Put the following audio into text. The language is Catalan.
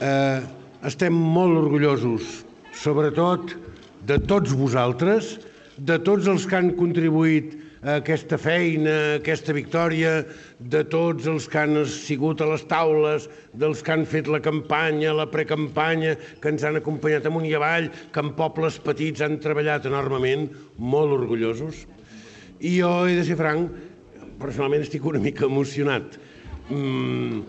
eh, estem molt orgullosos, sobretot de tots vosaltres, de tots els que han contribuït a aquesta feina, a aquesta victòria, de tots els que han sigut a les taules, dels que han fet la campanya, la precampanya, que ens han acompanyat amunt i avall, que en pobles petits han treballat enormement, molt orgullosos. I jo he de ser franc, personalment estic una mica emocionat. Mm,